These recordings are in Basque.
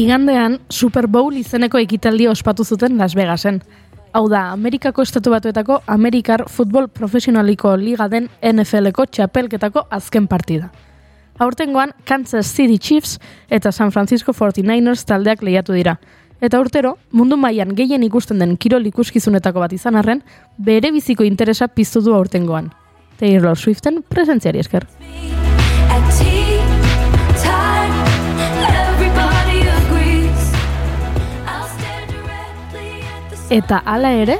Igandean Super Bowl izeneko ekitaldi ospatu zuten Las Vegasen. Hau da, Amerikako estatu batuetako Amerikar Futbol Profesionaliko Liga den NFL-eko txapelketako azken partida. Aurtengoan Kansas City Chiefs eta San Francisco 49ers taldeak lehiatu dira. Eta urtero, mundu mailan gehien ikusten den kirol ikuskizunetako bat izan arren, bere biziko interesa piztu du aurtengoan. Taylor Swiften presentziari esker. Eta hala ere,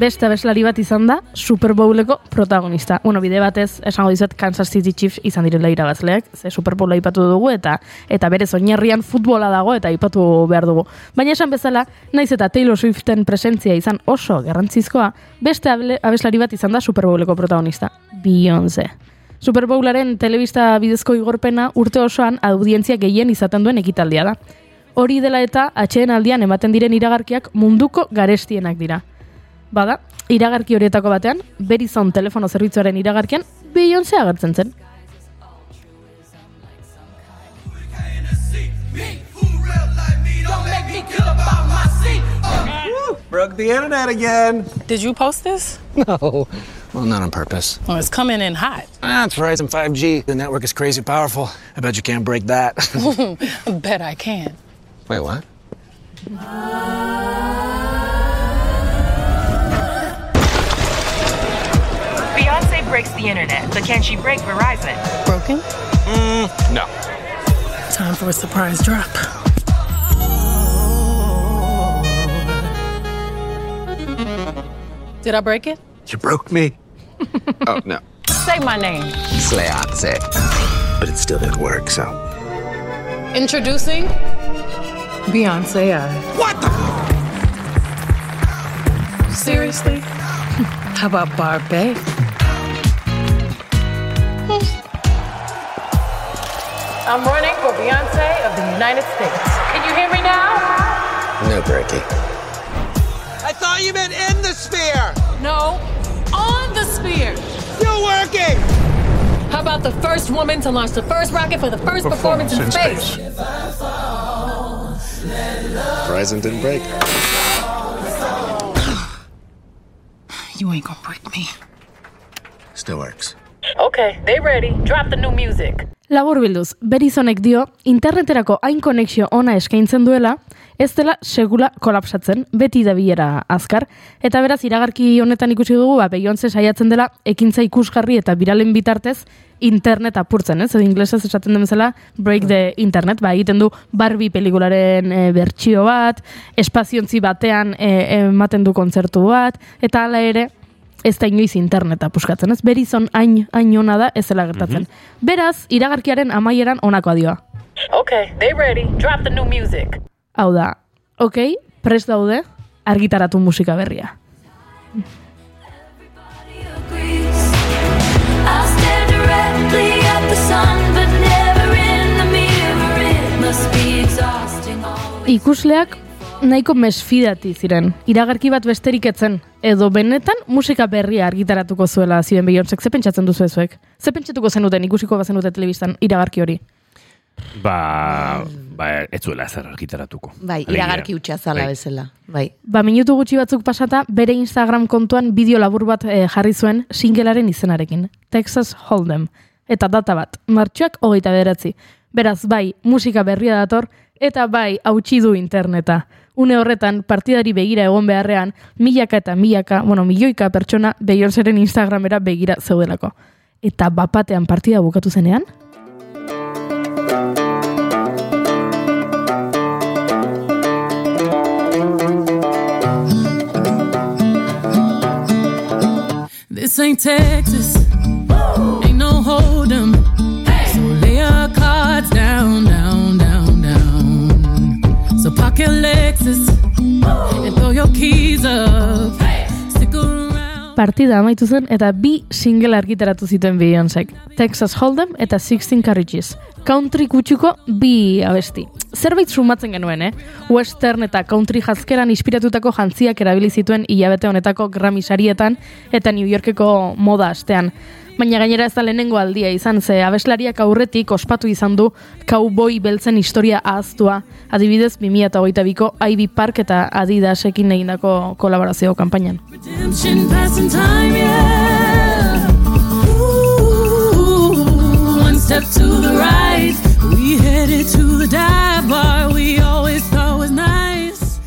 beste abeslari bat izan da Super Bowleko protagonista. Bueno, bide batez, esango dizut Kansas City Chiefs izan direla irabazleak, ze Super Bowla aipatu dugu eta eta bere oinarrian futbola dago eta aipatu behar dugu. Baina esan bezala, naiz eta Taylor Swiften presentzia izan oso garrantzizkoa, beste abeslari bat izan da Super Bowleko protagonista, Beyoncé. Super Bowlaren telebista bidezko igorpena urte osoan audientzia gehien izaten duen ekitaldia da. Hori dela eta atxeen aldian ematen diren iragarkiak munduko garestienak dira. Bada, iragarki horietako batean, Verizon telefono zerbitzuaren iragarkian Beyoncé agertzen zen. Broke the internet again. Did you post this? No. Well, not on purpose. Oh, it's coming in hot. That's Verizon 5G. The network is crazy powerful. I bet you can't break that. Bet I can. Wait, what? Beyonce breaks the internet, but can she break Verizon? Broken? Mm, no. Time for a surprise drop. Did I break it? You broke me. oh, no. Say my name. Sleatze. But it still didn't work, so. Introducing Beyonce I. What the? Seriously? How about Barbie? I'm running for Beyonce of the United States. Can you hear me now? No breaky. I thought you meant in the sphere. No. On the spear. Still working. How about the first woman to launch the first rocket for the first performance, in, space? Verizon didn't break. You ain't gonna break me. Still works. Okay, they ready. Drop the new music. Labur bilduz, Verizonek dio, interneterako hain konexio ona eskaintzen duela, ez dela segula kolapsatzen, beti da bilera azkar, eta beraz iragarki honetan ikusi dugu, ba, Beyoncé saiatzen dela, ekintza ikusgarri eta biralen bitartez, internet apurtzen, ez? Edo inglesez esaten den bezala, break the internet, ba, egiten du Barbie pelikularen e, bertsio bat, espaziontzi batean e, ematen du kontzertu bat, eta hala ere, ez da inoiz interneta puskatzen, ez? Berizon hain, hain ona da, ez dela gertatzen. Beraz, iragarkiaren amaieran onako adioa. Okay, they ready. Drop the new music. Hau da, ok, prest daude, argitaratu musika berria. Ikusleak nahiko mesfidati ziren, iragarki bat besterik etzen, edo benetan musika berria argitaratuko zuela zioen Beyoncék, ze pentsatzen duzu ezuek? Ze pentsatuko zenuten ikusiko bazenute telebistan iragarki hori? Ba, ba, ez zuela ezer argitaratuko. Bai, Alegia. iragarki utxa zala Bai. bezala. Bai. Ba, minutu gutxi batzuk pasata, bere Instagram kontuan bideo labur bat eh, jarri zuen singelaren izenarekin. Texas Hold'em. Eta data bat, martxoak hogeita beratzi. Beraz, bai, musika berria dator, eta bai, hautsi du interneta. Une horretan, partidari begira egon beharrean, milaka eta milaka, bueno, milioika pertsona Beyoncéren Instagramera begira zeudelako. Eta bapatean partida bukatu zenean, This ain't Texas. Your Lexus and throw your keys up. Partida amaitu zen eta bi single argitaratu zituen Beyoncék. Texas Hold'em eta 16 Carriages. country kutsuko bi abesti. Zerbait sumatzen genuen, eh? Western eta country jazkeran inspiratutako jantziak erabili zituen hilabete honetako Grammy sarietan eta New Yorkeko moda astean. Baina gainera ez da lehenengo aldia izan, ze abeslariak aurretik ospatu izan du cowboy beltzen historia ahaztua, adibidez 2008ko Ivy Park eta Adidasekin egindako kolaborazio kanpainan. Redemption, passing time, yeah. Ooh, one step to the right, we headed to the dive bar we always thought was nice.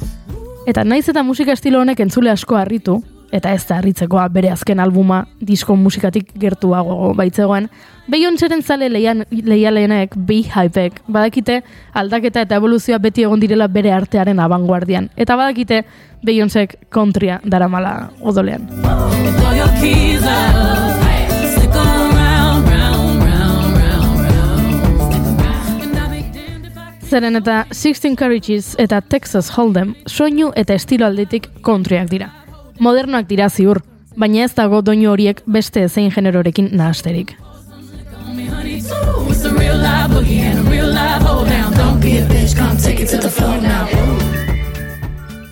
Eta naiz eta musika estilo honek entzule asko harritu, eta ez da harritzekoa bere azken albuma disko musikatik gertuago baitzegoen, Beyoncéren zale leian, leialeenek, Beehiveek, badakite aldaketa eta evoluzioa beti egon direla bere artearen abanguardian. Eta badakite Beyoncék countrya daramala odolean. Zeren eta 16 Carriages eta Texas Hold'em soinu eta estilo aldetik kontriak dira. Modernoak dira ziur, baina ez dago doinu horiek beste zein generorekin nahasterik.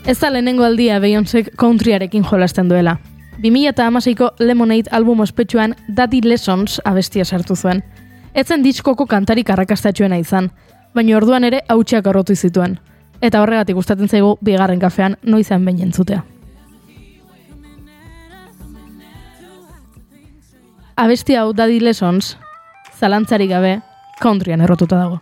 Ez da lehenengo aldia Beyoncék countryarekin jolasten duela. 2008ko Lemonade album ospetsuan Daddy Lessons abestia sartu zuen. Etzen diskoko kantarik arrakastatxuena izan, baina orduan ere hautsak arrotu zituen. Eta horregatik gustatzen zaigu bigarren kafean noizan behin entzutea. Abesti hau Daddy Lessons, zalantzarik gabe, countryan errotuta dago.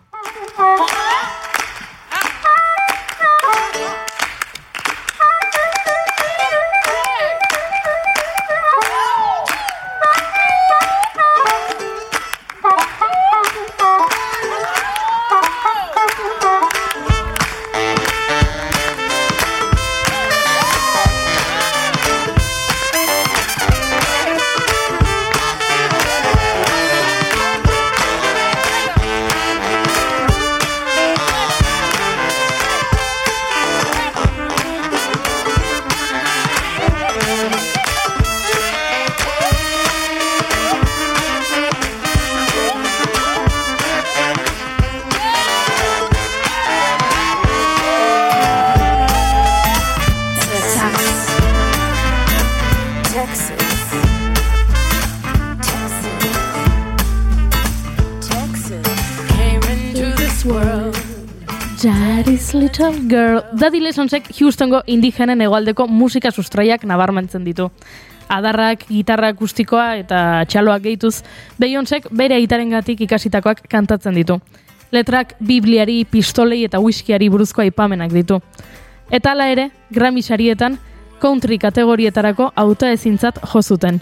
Daddy's Little Girl. Daddy Lessonsek Houstongo indigenen hegoaldeko musika sustraiak nabarmentzen ditu. Adarrak, gitarra akustikoa eta txaloak gehituz, Beyoncék bere aitarengatik ikasitakoak kantatzen ditu. Letrak bibliari, pistolei eta whiskiari buruzko aipamenak ditu. Eta hala ere, Grammy sarietan, country kategorietarako auta ezintzat jo zuten.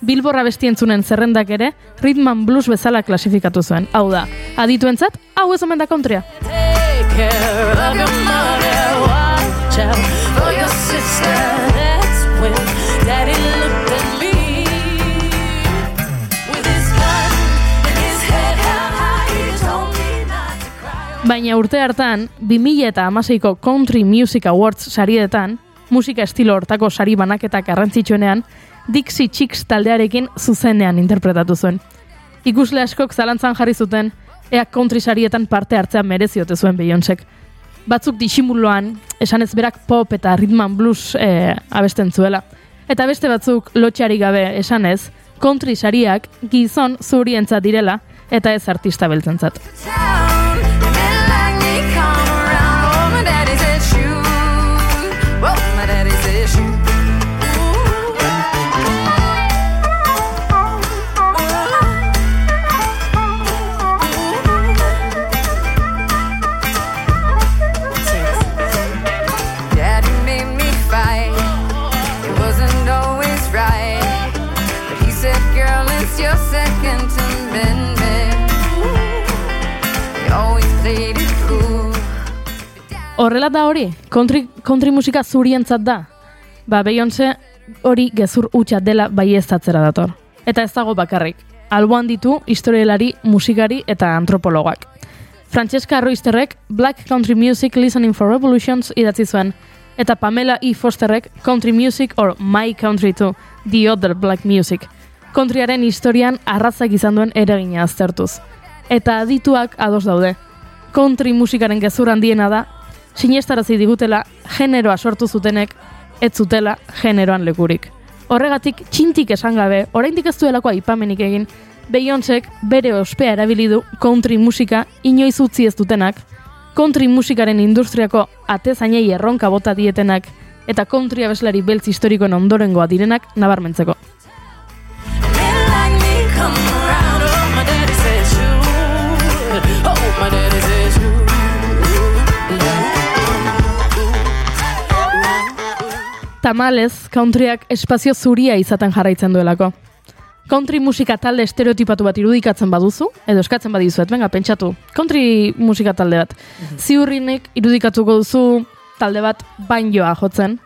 Bilborra bestientzunen zerrendak ere, rhythm and blues bezala klasifikatu zuen. Hau da, adituentzat, hau ez omen da countrya. Take care of your mother, watch sister. That's when Daddy looked at with his gun and his head held high. He told me not to cry. Baina urte hartan, 2000 eta amaseiko Country Music Awards sarietan, musika estilo hortako sari banaketak garrantzitsuenean, Dixie Chicks taldearekin zuzenean interpretatu zuen. Ikusle askok zalantzan jarri zuten, ea country sarietan parte hartzea mereziote zuen Beyoncék. Batzuk disimuloan, esan ez berak pop eta rhythm and blues eh, abesten zuela. Eta beste batzuk lotxari gabe esanez, country sariak gizon zurientzat direla eta ez artista beltzentzat. Horrela da hori, country, country musika zurientzat da. Ba, Beyoncé hori gezur hutsa dela baieztatzera dator. Eta ez dago bakarrik. Alboan ditu historielari, musikari eta antropologak. Francesca Roysterrek Black Country Music Listening for Revolutions idatzi zuen, eta Pamela E. Fosterrek Country Music or My Country Too, The Other Black Music. Countryaren historian arrazak izan duen eragina aztertuz. Eta adituak ados daude. Country musikaren gezur handiena da, sinestarazi digutela generoa sortu zutenek, ez zutela generoan lekurik. Horregatik txintik esan gabe, oraindik ez duelako aipamenik egin, Beyoncék bere ospea erabili du country musika inoiz utzi ez dutenak, country musikaren industriako atezainei erronka bota dietenak eta country abeslari beltz historikoen ondorengoa direnak nabarmentzeko. Tamalez, countryak espazio zuria izaten jarraitzen duelako. Country musika talde estereotipatu bat irudikatzen baduzu, edo eskatzen badizuet, venga, pentsatu. Country musika talde bat. Ziurrinek irudikatuko duzu talde bat banjoa jotzen,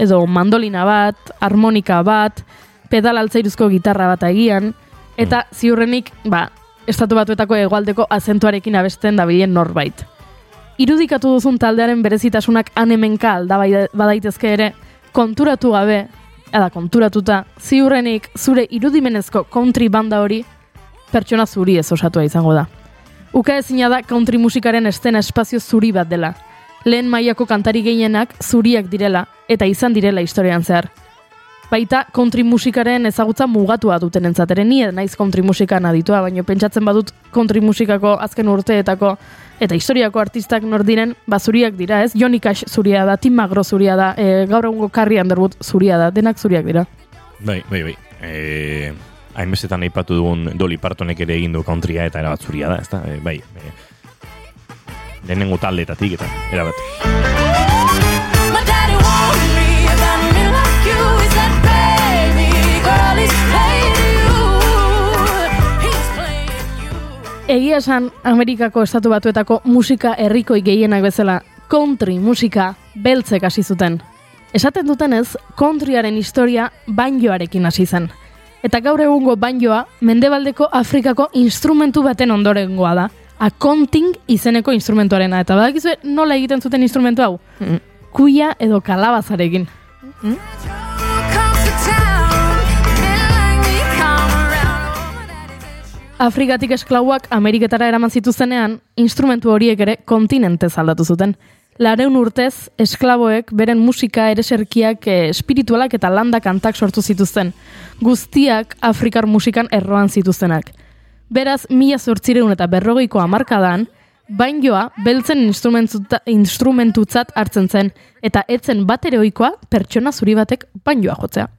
edo mandolina bat, harmonika bat, pedal altzairuzko gitarra bat agian, eta ziurrenik, ba, estatu batuetako hegoaldeko azentuarekin abesten dabilen norbait. Irudikatu duzun taldearen berezitasunak anemenka alda bai- badaitezke ere, konturatu gabe, eta konturatuta, ziurrenik zure irudimenezko country banda hori pertsona zuri ez osatua izango da. Uka ezina da country musikaren estena espazio zuri bat dela. Lehen mailako kantari gehienak zuriak direla eta izan direla historian zehar. Baita country musikaren ezagutza mugatua duten entzateren ni naiz country musikan aditua, baina pentsatzen badut country musikako azken urteetako eta historiako artistak nor diren, ba zuriak dira, ez? Johnny Cash zuria da, Tim Magro zuria da, e, gaur egungo Carrie Underwood zuria da, denak zuriak dira. Bai, bai, bai. E, hainbestetan aipatu dugun Dolly Partonek ere egin du countrya eta erabat zuria da, ezta? E, bai, e, lehenengo taldetatik eta erabat. Egia esan, Amerikako estatu batuetako musika herrikoi gehienak bezala, country musika beltzek hasi zuten. Esaten dutenez, countryaren historia banjoarekin hasi zen. Eta gaur egungo banjoa, mendebaldeko Afrikako instrumentu baten ondorengoa da. Akonting izeneko instrumentuarena. Eta badakizue nola egiten zuten instrumentu hau? Kuia edo kalabazarekin. Comes Afrikatik esklauak Ameriketara eraman zituzenean, instrumentu horiek ere kontinentez aldatu zuten. Lareun urtez, esklaboek beren musika ereserkiak eh, espiritualak eta landa kantak sortu zituzten. Guztiak Afrikar musikan erroan zituztenak. Beraz, mila zortzireun eta berrogeiko amarkadan, bainjoa beltzen instrumentuta- instrumentutzat hartzen zen, eta etzen bat ere ohikoa pertsona zuri batek bainjoa jotzea.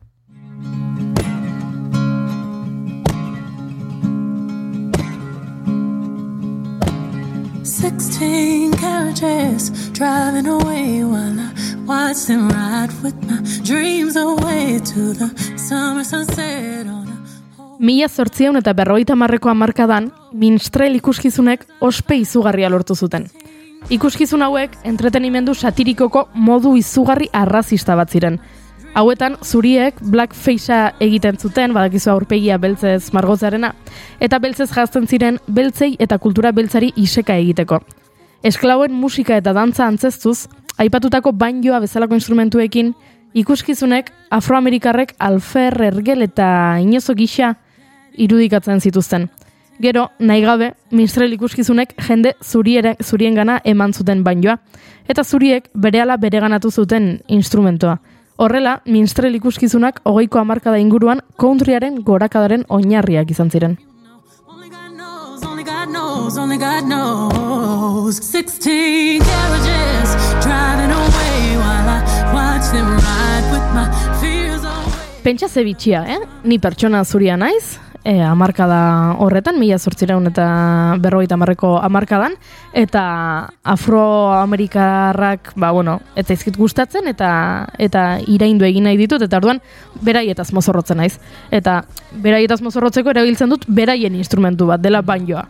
Sixteen carriages driving away while I watch them ride with my dreams away to the summer sunset on a Mila zortziehun eta berrogeita marreko hamarkadan, minstrel ikuskizunek ospe izugarria lortu zuten. Ikuskizun hauek entretenimendu satirikoko modu izugarri arrazista bat ziren. Hauetan, zuriek blackfacea egiten zuten, badakizu aurpegia beltzez margozarena, eta beltzez jazten ziren beltzei eta kultura beltzari iseka egiteko. Esklauen musika eta dantza antzestuz, aipatutako banjoa bezalako instrumentuekin, ikuskizunek afroamerikarrek alfer, ergel eta inozo gisa irudikatzen zituzten. Gero, nahi gabe, minstrel ikuskizunek jende zuriere, zurien gana eman zuten banjoa, eta zuriek berehala bereganatu zuten instrumentoa. Horrela, minstrel ikuskizunak hogeiko hamarkada inguruan countryaren gorakadaren oinarriak izan ziren. Only God knows, only God knows, only God knows. Sixteen carriages driving away while I watch them ride with my fears away. Pentsa ze bitxia, eh? Ni pertsona zuria naiz, e, amarkada horretan, mila zortzireun eta berrogeita amarreko amarkadan, eta afroamerikarrak, ba, bueno, eta izkit gustatzen, eta eta iraindu egin nahi ditut, eta orduan, beraietaz mozorrotzen naiz. Eta beraietaz mozorrotzeko erabiltzen dut beraien instrumentu bat, dela banjoa.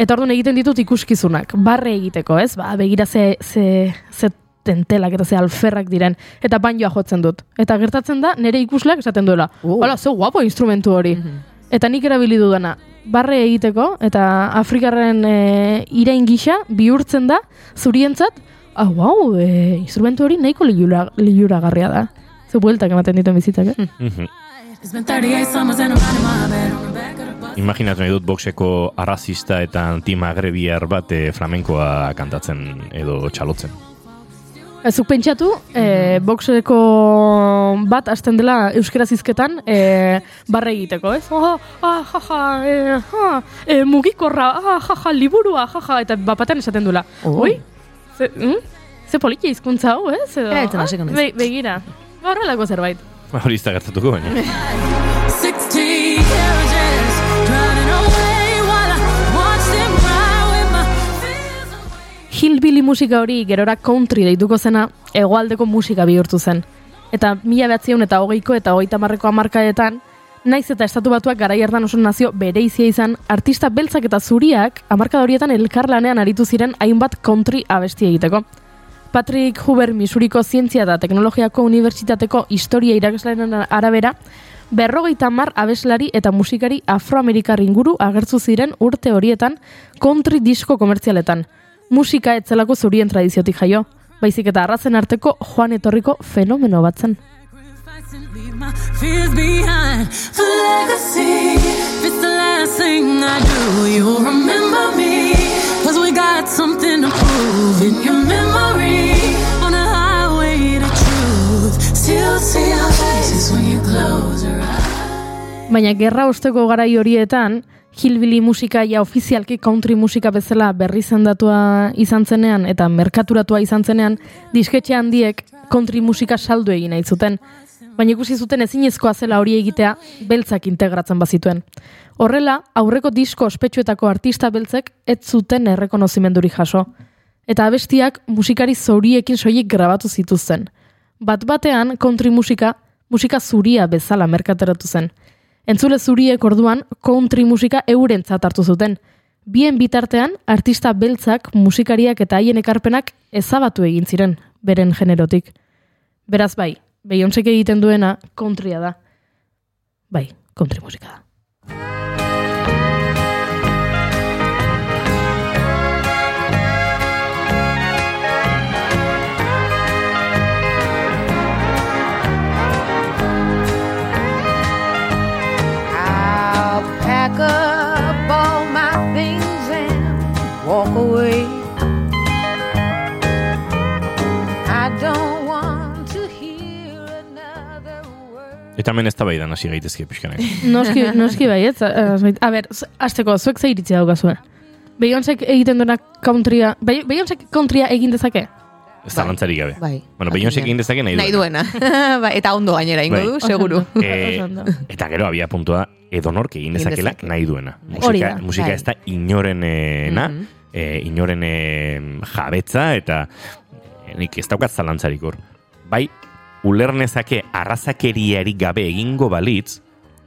Eta orduan egiten ditut ikuskizunak, barre egiteko, ez? Ba, begira ze, ze, ze tentelak eta ze alferrak diren, eta banjoa jotzen dut. Eta gertatzen da, nire ikusleak esaten duela, hola, ze guapo instrumentu hori. Eta nik erabili dudana, barre egiteko, eta Afrikarren e, irain gisa bihurtzen da, zurientzat, ah, wow, e, instrumentu hori nahiko liura, liuragarria da. Ze bueltak ematen dituen bizitzak, eh? It's been 38 summers and I'm riding my bed on the back of the bus. Imaginatu nahi dut boxeko arrazista eta antimagrebiar bat eh, flamenkoa kantatzen edo txalotzen. Ezuk pentsatu, e, boxeko bat hasten dela euskera zizketan e, barre egiteko, ez? Oh, ah, jaja, e, ha, e, mugikorra, ah, jaja, liburua, jaja, eta bapatean esaten duela. Oh. Oi, ze, mm? ze politia hizkuntza hau, ez? Edo, Erabiltzen hasiko naiz. be, begira, horrelako zerbait. Ba, Hori ez da gertatuko baina. Musika hori gerora country deituko zena hegoaldeko musika bihurtu zen. Eta mila behatzion eta hogeiko eta hogeita marreko amarkadetan, naiz eta estatu batuak garai hartan oso nazio bereizia izan, artista beltzak eta zuriak amarkada horietan elkarlanean aritu ziren hainbat country abesti egiteko. Patrick Huber Misuriko Zientzia eta Teknologiako Unibertsitateko Historia irakaslearen arabera, berrogeita mar abeslari eta musikari afroamerikar inguru agertzu ziren urte horietan country disko komertzialetan. Musika etzelako zurien tradiziotik jaio, baizik eta arrazen arteko joan etorriko fenomeno bat zen. Sacrifice and leave my fears behind. For legacy, if it's the last thing I do, you'll remember me. Cause we got something to prove in your memory. On a highway to truth. Still see our faces when you close your eyes. Baina gerra osteko garai horietan, hillbilly musika ja ofizialki country musika bezala berri zendatua izan zenean eta merkaturatua izan zenean, disketxe handiek country musika saldu egin nahi zuten. Baina ikusi zuten ezinezkoa zela hori egitea beltzak integratzen bazituen. Horrela, aurreko disko ospetsuetako artista beltzek ez zuten errekonozimendurik jaso. Eta abestiak musikari zauriekin soilik grabatu zituzten. Bat batean country musika, musika zuria bezala merkateratu zen. Entzule zuriek orduan country musika eurentzat hartu zuten. Bien bitartean, artista beltzak, musikariak eta haien ekarpenak ezabatu egin ziren, beren generotik. Beraz bai, Beyoncék egiten duena countrya da. Bai, country musika da. Eta hemen ez da baidan hasi gaitezke pixkanak. Noski, noski bai, ez? eh, A ber, hasteko, zuek ze iritzi daukazue? Beyoncék egiten duena countrya, Be- Beyoncék countrya egin dezake? Ez da lantzarik gabe. Bai. Bueno, Beyoncék egin dezake nahi Nahi duena. bai, eta ondo gainera ingo Bai. du, seguru. Ondo. eta gero abia puntua edonork egin dezakela dezake. nahi duena. Hori Musika, da. musika Bai. ez da inorenena, Mhm. eh, inoren eh, jabetza eta nik ez daukat zalantzarik hor. Bai, ulernezake arrazakeriarik gabe egingo balitz,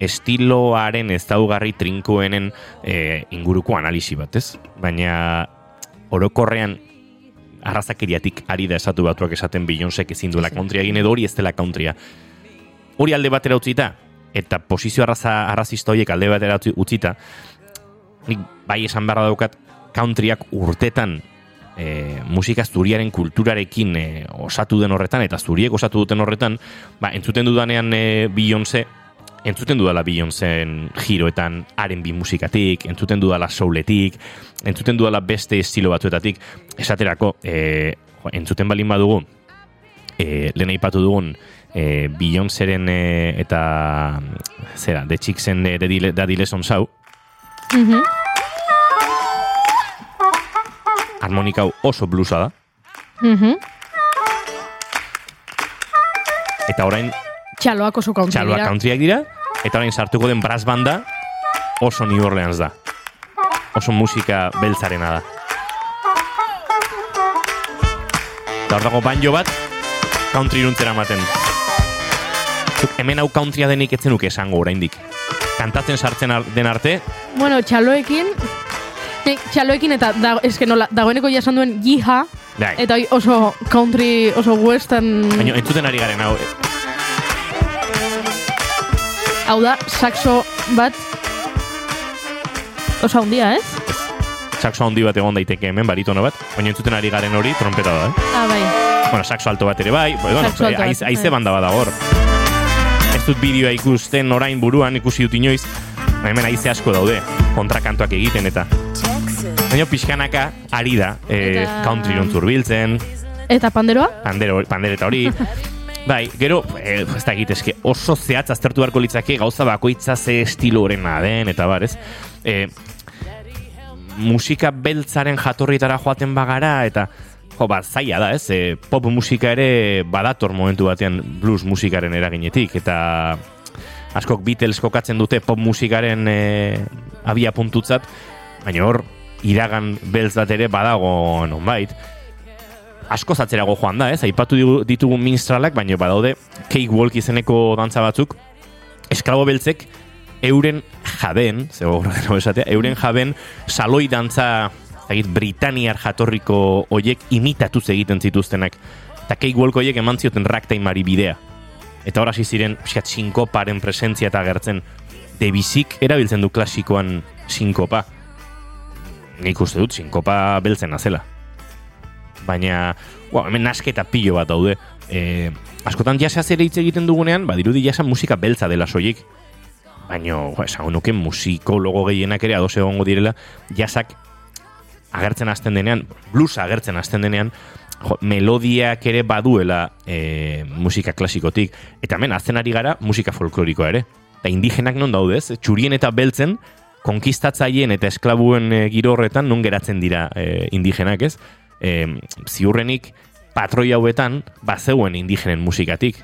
estiloaren ez daugarri trinkoenen eh, inguruko analisi bat, ez? Baina orokorrean arrazakeriatik ari da esatu batuak esaten Beyoncék ezin duela countrya egin edo hori ez dela countrya. Hori alde batera utzita, eta posizio arraza, arrazista horiek alde batera utzi- utzita, nik bai esan beharra daukat countryak urtetan e, musika zuriaren kulturarekin e, osatu den horretan, eta zuriek osatu duten horretan, ba, entzuten dudanean e, Beyoncé, entzuten dudala Beyoncéen giroetan R&B musikatik, entzuten dudala souletik, entzuten dudala beste estilo batzuetatik, esaterako, e, jo, entzuten balin badugu, e, lehen aipatu dugun e, Beyoncéren e, eta zera, The Chicksen e, Daddy Le- Daddy Lessons hau, Mhm. harmonika hau oso bluesa da, Mhm. eta orain Txaloak oso country txaloa dira. countryak dira, eta orain sartuko den brass banda oso New Orleans da. Oso musika beltzarena da. Eta hor dago banjo bat, country iruntzera ematen. Zuk hemen hau countrya denik etzenuke esango oraindik. Kantatzen sartzen ar- den arte, Bueno, txaloekin, txaloekin eta da, eske nola, dagoeneko jasan duen jiha, bai, eta oso country, oso western, baina entzuten ari garen hau, eh, hau da, saxo bat, oso handia, ez? saxo handi bat egon daiteke hemen, baritono bat, baina entzuten ari garen hori trompeta da, eh? Ah, bai. Bueno, saxo alto bat ere bai, bueno, alto bat, aiz, aize bai. banda bada hor. Ez dut bideoa ikusten orain buruan ikusi dut inoiz, hemen aize asko daude, kontrakantoak egiten eta Baina pixkanaka ari da, e, Eta- country zurbiltzen, Eta panderoa? pandero, pandereta hori. bai, gero, e, ez da egitezke, oso zehatz aztertu beharko litzake gauza bakoitza ze estilo horrena den, eta bar, ez? E, musika beltzaren jatorrietara joaten bagara, eta jo, ba, zaila da, ez? E, pop musika ere badator momentu batean blues musikaren eraginetik, eta askok Beatles kokatzen dute pop musikaren e, abia puntutzat, baina hor, iragan beltz bat ere badago nonbait. Asko zatzerago joan da, ez? Aipatu ditugun minstralak, baina badaude cakewalk izeneko dantza batzuk, esklabo beltzek euren jaben, zego esatea, euren jaben saloi dantza egit, Britaniar jatorriko hoiek imitatuz egiten zituztenak. Eta cakewalk hoiek eman zioten ragtimeari bidea. Eta hor hasi ziren, pixkat, sinkoparen presentzia eta agertzen. Debizik erabiltzen du klasikoan sinkopa. Nik uste dut, sinkopa beltzen azela. Baina, wow, hemen nasketa pilo bat daude. E, askotan jasaz ere hitz egiten dugunean, badirudi jasa musika beltza dela soilik. Baina, jo, esango nuke musikologo gehienak ere ados egongo direla, jasak agertzen hasten denean, bluesa agertzen hasten denean, jo, melodiak ere baduela e, musika klasikotik. Eta hemen, azten ari gara musika folklorikoa ere. Eta indigenak non daudez, txurien eta beltzen, konkistatzaileen eta esklabuen e, giro horretan non geratzen dira e, indigenak, ez? E, ziurrenik patroi hauetan bazeuen indigenen musikatik.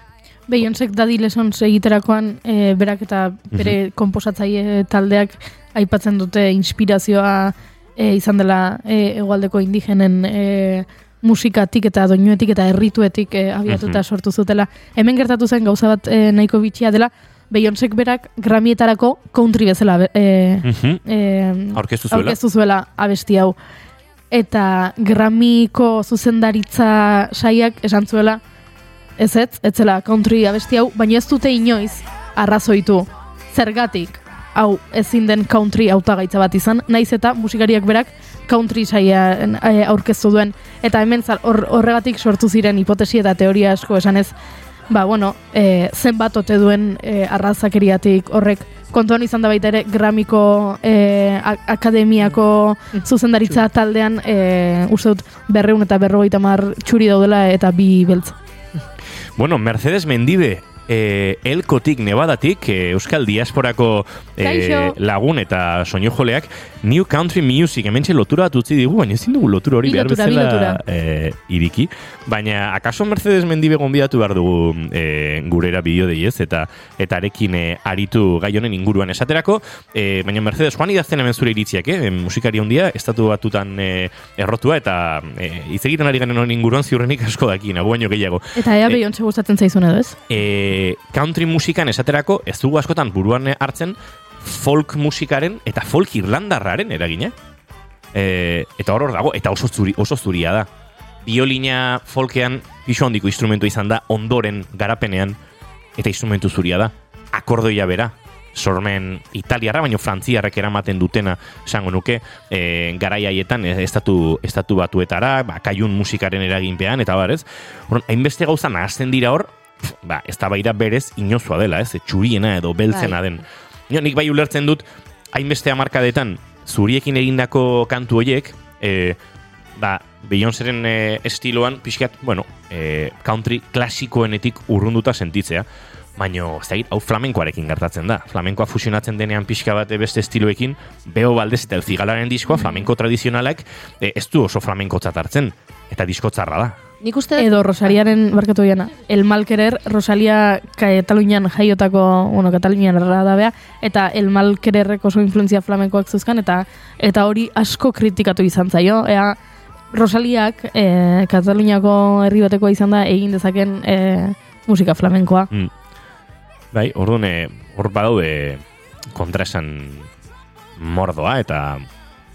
Beyoncék Daddy Lessons egiterakoan e, berak eta bere konposatzaile taldeak aipatzen dute inspirazioa e, izan dela e, egualdeko indigenen e, musikatik eta doinuetik eta errituetik e, abiatuta Mhm. sortu zutela. Hemen gertatu zen gauza bat e, nahiko bitxia dela, Beyoncék berak Grammietarako country bezala e, Mhm. e, Aurkeztu zuela. aurkeztu zuela abesti hau. Eta Grammyko zuzendaritza saiak esan zuela ez ez, ez zela country abesti hau, baina ez dute inoiz arrazoitu. Zergatik, hau ezin den country hautagaitza bat izan, naiz eta musikariak berak country saia eh, aurkeztu duen. Eta hemen horregatik sortu ziren hipotesi eta teoria asko esanez, ba, bueno, e, zenbat ote duen e, arrazakeriatik horrek kontuan izan da baita ere Grammyko e, akademiako zuzendaritza taldean e, uste dut berreun eta berrogeita mar txuri daudela eta bi beltz. Bueno, Mercedes Mendibe, eh, Elkotik, Nevadatik, eh, Euskal Diasporako Kaixo. lagun eta soñojoleak, New Country Music, hementxe lotura bat utzi digu, baina ezin dugu lotura hori behar bezala eh, iriki. Baina, akaso Mercedes Mendibe gonbidatu behar dugu eh, gurera bideo deiez, eta eta arekin eh, aritu gai honen inguruan esaterako, eh, baina Mercedes, joan idazten hemen zure iritziak, eh? musikari handia, estatu batutan eh, errotua, eta eh, hitz egiten ari garen honen inguruan ziurrenik asko daki, nago baino gehiago. Eta ea Beyoncé gustatzen zaizun edo ez? e, country musikan esaterako ez dugu askotan buruan hartzen folk musikaren eta folk irlandarraren eragina. E, eta hor hor dago, eta oso, zuri, oso zuria da. Biolina folkean piso handiko instrumentu izan da ondoren garapenean eta instrumentu zuria da. Akordoia bera, sormen italiarra, baino frantziarrek eramaten dutena esango nuke, e, garai haietan e, estatu, estatu batuetara, ba, kaiun musikaren eraginpean, eta barez. Hainbeste gauza nahazten dira hor, ba, ez da berez inozua dela, ez, txuriena edo beltzena Bai. den. Jo, nik bai ulertzen dut, hainbeste hamarkadetan zuriekin egindako kantu hoiek, e, ba, Beyoncéren e, estiloan, pixkat, bueno, e, country klasikoenetik urrunduta sentitzea. Baina, ez da hau flamenkoarekin gertatzen da. Flamenkoa fusionatzen denean pixka bat beste estiloekin, Beo Valdez eta El Cigalaren diskoa, flamenko tradizionalak, e, ez du oso flamenkotzat hartzen. Eta disko txarra da. Nik uste Edo Rosaliaren, barkatu diana, El Malkerer, Rosalia Katalunian jaiotako, bueno, Katalunian erra da bea, eta El Malkererrek oso influenzia flamenkoak zuzkan, eta eta hori asko kritikatu izan zaio, ea Rosaliak e, Kataluniako herri batekoa izan da egin dezaken e, musika flamenkoa. Mm. Bai, orduan, eh, hor badaude kontraesan mordoa eta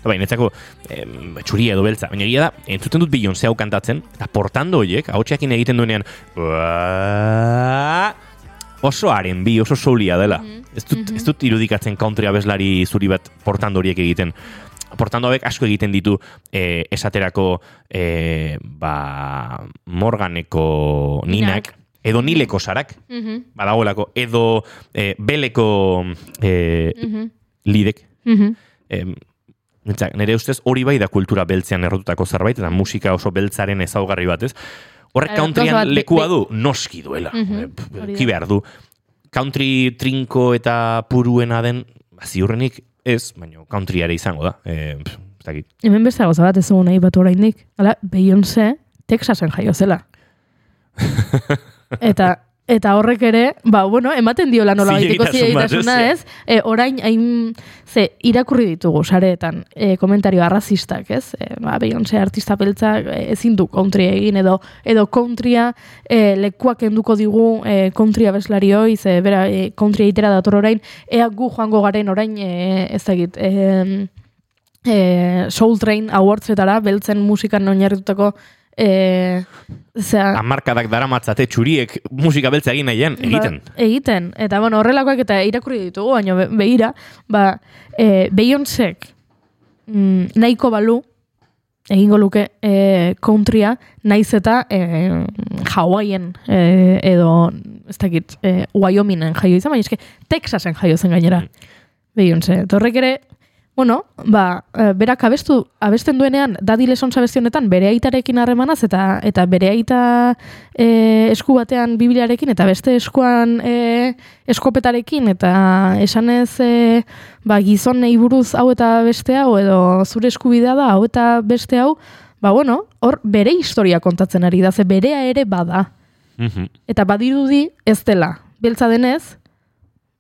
Bai, netzako em, txuria edo beltza. Baina egia da, entzuten dut Beyoncé hau kantatzen, eta portando horiek, hautseakin egiten duenean, oso haren bi, oso soulia dela. ez, dut, ez dut irudikatzen country abeslari zuri bat portando horiek egiten. Portando hauek asko egiten ditu eh, esaterako eh, ba, Morganeko ninak, Ninak. edo nileko sarak, badagoelako, edo eh, beleko eh, lidek. Em, Nintzak, nire ustez hori bai da kultura beltzean errotutako zerbait, eta musika oso beltzaren ezaugarri bat, ez? Horrek countryan bat, lekua du, noski duela. Hori da. Ki behar du. Country trinko eta puruena den, ziurrenik ez, baina country ere izango da. E, pf, ez dakit. Hemen beste gauza bat ez dugu nahi batu oraindik. Hala, Beyoncé Texasen jaio zela. eta eta horrek ere, ba, bueno, ematen diola nola baiteko Zilegitasun bat, zilegitasuna, ez? E, orain, hain, ze, irakurri ditugu, sareetan, e, komentario arrazistak, ez? E, ba, Beyoncé artista beltzak e, ezin du country egin, edo, edo countrya e, lekuak enduko digu e, country abeslari hoi, ze, bera, e, country egitera dator orain, ea gu joango garen orain, e, ez dakit, e, e, Soul Train Awardsetara, beltzen musikan oinarritutako e, zera, Amarkadak daramatzate txuriek musika beltza egin nahian, egiten. Ba, egiten. Eta, bueno, horrelakoak eta irakurri ditugu, baina be, behira, ba, e, Beyoncék mm, nahiko balu, egingo luke e, countrya, naiz eta e, Hawaiian e, edo, ez dakit, e, Wyomingen jaio izan, baina eske Texasen jaio zen gainera. Beyoncé. Eta horrek ere, bueno, ba, e, berak abestu, abesten duenean, Lessons abesti honetan, bere aitarekin harremanaz, eta eta bere aita e, esku batean bibliarekin, eta beste eskuan e, eskopetarekin, eta esanez e, ba, gizonei buruz hau eta beste hau, edo zure eskubidea da hau eta beste hau, ba, bueno, hor bere historia kontatzen ari da, ze berea ere bada. Mhm. Eta badirudi ez dela. Beltza denez,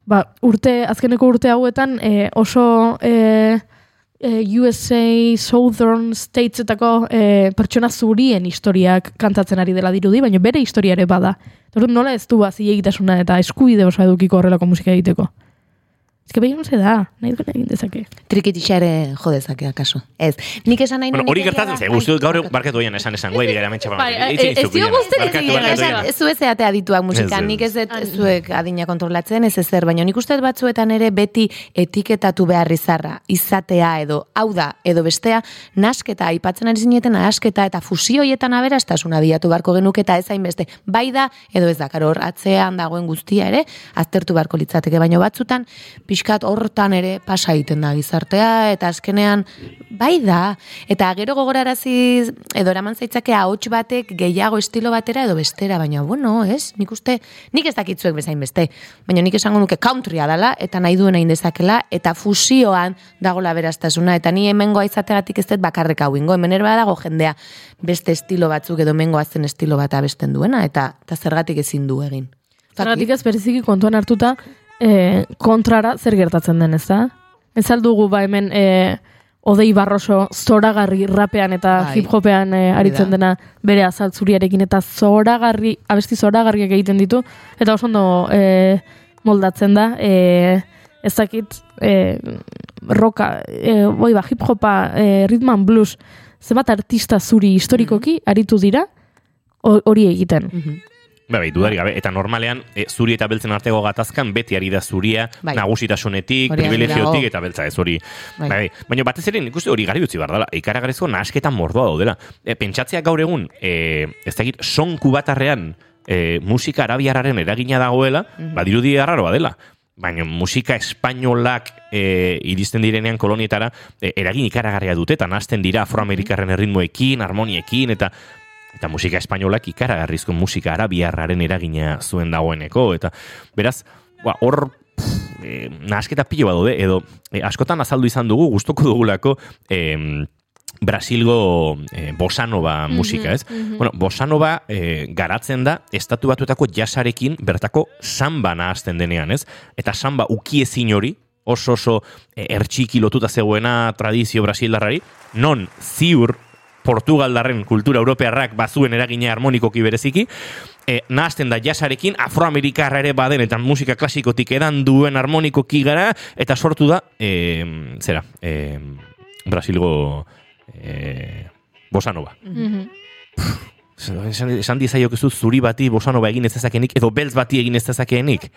ba, urte, azkeneko urte hauetan e, oso e, e, USA Southern Statesetako e, pertsona zurien historiak kantatzen ari dela dirudi, baina bere historia ere bada. Orduan nola ez du bazi egitasuna eta eskubide oso edukiko horrelako musika egiteko. Ez que behin da, nahi duen egin dezake. Trikitixa ere jodezake, akaso. Ez, nik esan nahi Bueno, hori gertatzen da- ze, Bai, guzti dut gaur barkatu. oian esan esan, guai gara mentxe Bai, ez- ez dio esan, ez zu ez eatea dituak musika, nik ez dut ez zuek adina kontrolatzen, ez ezer, baina nik uste dut batzuetan ere beti etiketatu behar izarra, izatea edo, hau da, edo bestea, nasketa, aipatzen ari zineten nasketa eta fusioietan aberastasuna diatu barko genuke eta ez hainbeste, bai da, edo ez da, karo, hor atzean dagoen guztia ere, aztertu beharko litzateke, baina batzutan, pixkat hortan ere pasa egiten da gizartea, eta azkenean, bai da, eta gero gogorarazi edo eraman zaitzake ahots batek gehiago estilo batera edo bestera, baina bueno, ez? Nik uste, nik ez dakitzuek bezain beste, baina nik esango nuke countrya dala, eta nahi duena indezakela, eta fusioan dagola beraztasuna, eta ni hemengoa izategatik ez dut bakarrek hau ingo, hemen ere dago jendea beste estilo batzuk edo hemengoa zen estilo bat abesten duena, eta, eta zergatik ezin du egin. Zergatik ez bereziki kontuan hartuta e, kontrara zer gertatzen den, ez da? Ez aldugu ba hemen e, odei barroso zoragarri rapean eta Bai. hip-hopean e, aritzen da. dena bere azaltzuriarekin eta zoragarri, abesti zoragarriak egiten ditu, eta oso ondo e, moldatzen da, e, ez dakit, e, roka, e, boi ba, hip-hopa, e, rhythm and blues, zenbat artista zuri historikoki aritu dira, ho- hori egiten. Ba, bai, dudari gabe. Eta normalean, e, zuri eta beltzen artego gatazkan, beti ari da zuria, Bai. nagusitasunetik, Hori privilegiotik, eta beltza ez hori. Bai. Bai. Bai. Baina batez ere, nik uste hori garbi utzi behar dela. Ikaragarrizko nahasketan mordoa daudela. E, pentsatzea gaur egun, e, ez dakit, son kubatarrean e, musika arabiarraren eragina dagoela, badirudi arraroa dela. Baina musika espainolak e, iristen direnean kolonietara e, eragin ikaragarria dute, eta nahasten dira afroamerikarren erritmoekin, harmoniekin, eta eta musika espainolak ikaragarrizko musika arabiarraren eragina zuen dagoeneko, eta beraz, ba, hor e, nahasketa pilo badaude, edo e, askotan azaldu izan dugu, gustoko dugulako em, Brasilgo e, bosanova musika, ez? Bueno, bosanova e, garatzen da estatu batuetako jasarekin bertako samba nahazten denean, ez? Eta samba ukiezin hori, oso oso e, ertxiki lotuta zegoena tradizio brasildarrari, non ziur Portugaldarren kultura europearrak bazuen eragina harmonikoki bereziki, e, nahazten da jasarekin afroamerikarra ere baden eta musika klasikotik edan duen harmonikoki gara, eta sortu da, e, zera, e, Brasilgo e, bosanova. Esan, esan dizaiok zuri bati bosanova egin ez dezakenik, edo beltz bati egin ez dezakeenik.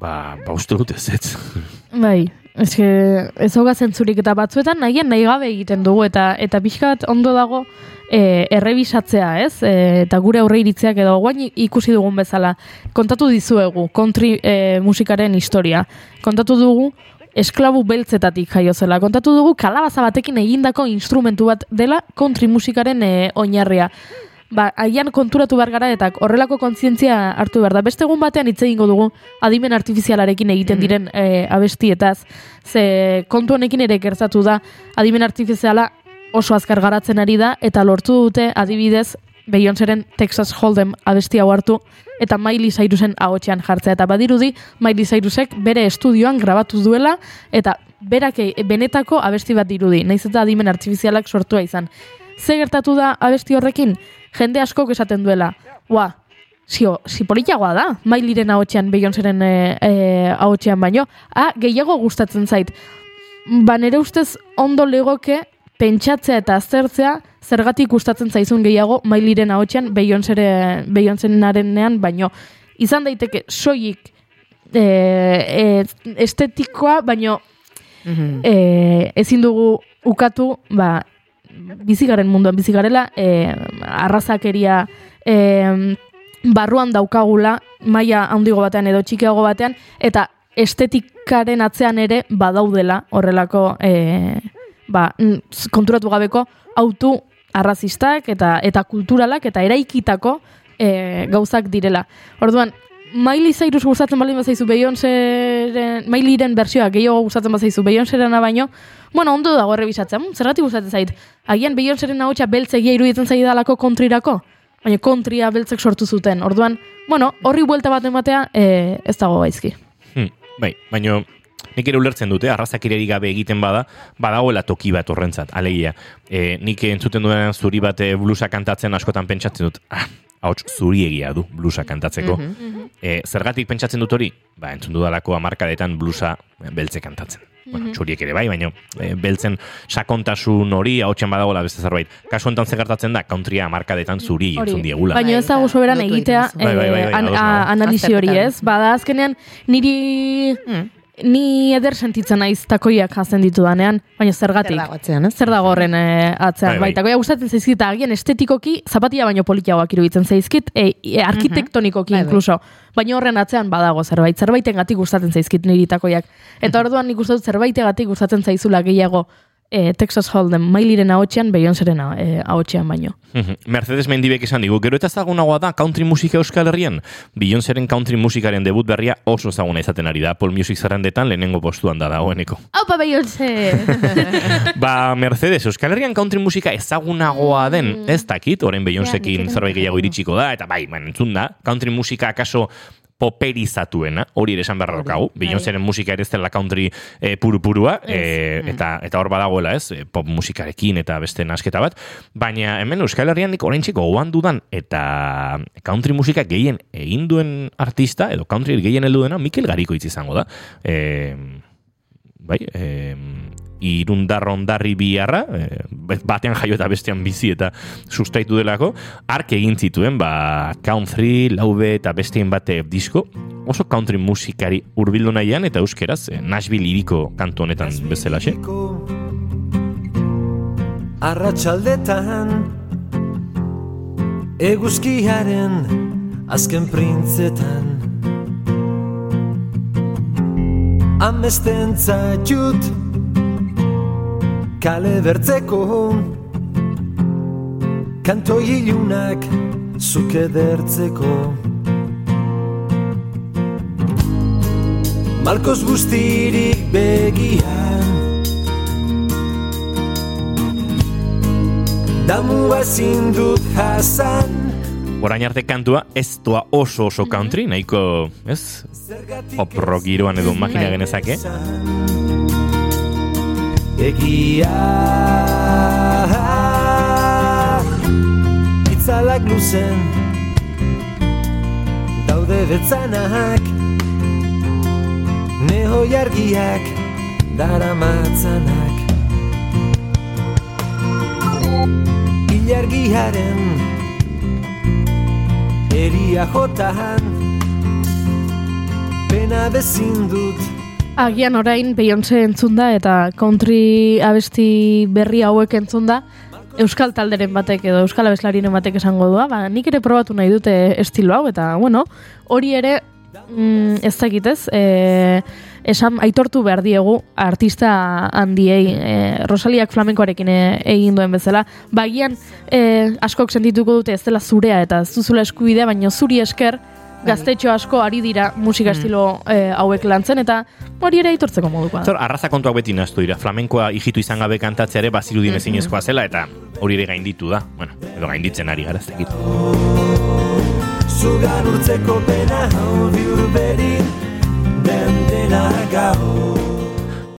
Ba, ba uste dut ez, ez. Bai, eske ez hauga zentzurik eta batzuetan nahian nahi gabe egiten dugu eta eta pixkat ondo dago e, errebisatzea, ez? E, eta gure aurre iritziak edo guain ikusi dugun bezala. Kontatu dizuegu country e, musikaren historia. Kontatu dugu esklabu beltzetatik jaio zela. Kontatu dugu kalabaza batekin egindako instrumentu bat dela country musikaren e, oinarria. Ba, agian konturatu behar gara eta horrelako kontzientzia hartu behar da. Beste egun batean hitz egingo dugu adimen artifizialarekin egiten diren e, abestietaz. Ze kontu honekin ere gertatu da adimen artifiziala oso azkar garatzen ari da eta lortu dute adibidez Beyoncéren Texas Hold'em abesti hau hartu eta Miley Cyrusen ahotsean jartzea eta badirudi Miley Cyrusek bere estudioan grabatu duela eta berak e- benetako abesti bat dirudi, naiz eta adimen artifizialak sortua izan. Ze gertatu da abesti horrekin? Jende askok esaten duela. Ua, Zio, zipolitiagoa da, mailiren ahotxean, Beyoncéren e, e, ahotxean baino. Ah, gehiago gustatzen zait. Ba, nere ustez ondo legoke pentsatzea eta aztertzea zergatik gustatzen zaizun gehiago mailiren ahotxean Beyoncénarenean baino. Izan daiteke soilik e, e, estetikoa, baino e, ezin dugu ukatu, ba, bizigaren munduan bizigarela, e, arrazakeria e, barruan daukagula, maila handigo batean edo txikiago batean, eta estetikaren atzean ere badaudela horrelako e, ba, konturatu gabeko autu arrazistak eta eta kulturalak eta eraikitako e, gauzak direla. Orduan, Miley Cyrus gustatzen baldin bazaizu Beyoncéren, Mileyren bersioa gehiago gustatzen bazaizu Beyoncérena baino, bueno, ondo dago errebisatzen, "Mm, zergatik gustatzen zait. Agian Beyoncéren ahotsa beltzegia iruditzen zaidalako kontrirako, baina kontria beltzek sortu zuten. Orduan, bueno, horri buelta bat ematea e, ez dago gaizki. Hmm, bai, baino nik ere ulertzen dute, arrazakirerik gabe egiten bada, badagoela toki bat horrentzat, alegia. E, nik entzuten duenan zuri bate blusa kantatzen askotan pentsatzen dut, ah, hauts zuriegia du blusa kantatzeko. e, zergatik pentsatzen dut hori? Ba, entzun dudalako amarkadetan blusa beltze kantatzen. Bueno, txuriek ere bai, baina e, beltzen sakontasun hori hautsen badagoela beste zerbait. Kasu honetan ze gertatzen da, countrya amarkadetan zuri entzun diegula. Baina ez dago soberan Lotu egitea. Bai, bai, bai, bai, eh, an- ados a- nago. analisi hori ez. Bada azkenean niri Hmm. Ni eder sentitzen naiz takoiak jazen ditudanean, baina zergatik. Zer dago atzean, ez? Zer dago horren eh, atzean, Bai, bai, bai. takoia gustatzen zaizkit, agian estetikoki zapatia baino politiagoak iruditzen zaizkit, e, e, arkitektonikoki Bai, bai. inkluso. Baina horren atzean badago zerbait, zerbaitengatik gustatzen zaizkit niri takoiak. Eta orduan nik uste dut zerbaitegatik gustatzen zaizula gehiago e, Texas Hold'em, Mailiren ahotsean, Beyoncéren eh, ahotsean baino. Mhm. Mercedes Mendibek esan digu, gero eta ezagunagoa da country musika euskal herrian. Beyoncéren country musikaren debut berria oso ezaguna izaten ari da. Apple Music zerrendetan lehenengo postuan da dagoeneko. Aupa Beyoncé! ba, Mercedes, Euskal Herrian country musika ezagunagoa den, ez dakit, orain Beyoncékin zerbait gehiago iritsiko da, eta bai, man, entzun da, country musika akaso poperizatuena, hori ere esan beharra daukagu. Beyoncéren musika ere ez dela country e, puru-purua, e, eta, eta hor badagoela ez, e, pop musikarekin eta beste nasketa bat, baina hemen Euskal Herrian nik orain txiko goan dudan, eta country musika gehien egin duen artista, edo country gehien heldu dena, Mikel Gariko hitz izango da. E, bai, e, irundar ondarri biharra, e, batean jaio eta bestean bizi eta sustaitu delako, ark egin zituen, ba, country, laube eta bestein bate disko, oso country musikari hurbildu nahian eta euskeraz, e, Nashville iriko kantu honetan bezalaxe. Arratxaldetan Eguzkiaren azken printzetan. Amesten zaitut Kale bertzeko Kanto ilunak Zuk edertzeko Malkoz guztirik begian Damu ezin dut jasan Orain arte kantua ez doa oso oso country, nahiko, ez? Pop rock giroan edo makina genezake. Egia Itzalak luzen Daude betzanak Neho jargiak Daramatzanak Ilargiaren Eria jotan Pena bezin dut Agian orain Beyoncé entzun da eta country abesti berri hauek entzun da Euskal talderen batek edo Euskal abeslarinen batek esango dua, ba, nik ere probatu nahi dute estilo hau, eta, bueno, hori ere, mm, ez dakit ez, e, esan aitortu behar diegu artista handiei, e, Rosaliak flamenkoarekin e, egin duen bezala, bagian e, askok sentituko dute ez dela zurea eta ez duzula eskubidea, baina zuri esker, gaztetxo asko ari dira musika estilo eh, hauek lantzen eta hori ere aitortzeko modukoa. da. Zor, arraza kontuak beti naztu dira. Flamenkoa hijitu izan gabe kantatzea ere bazirudien ezinezkoa zela eta hori ere gainditu da. Bueno, edo gainditzen ari gara ez dakit. Zugan urtzeko pena hau bihur berin Den dena gau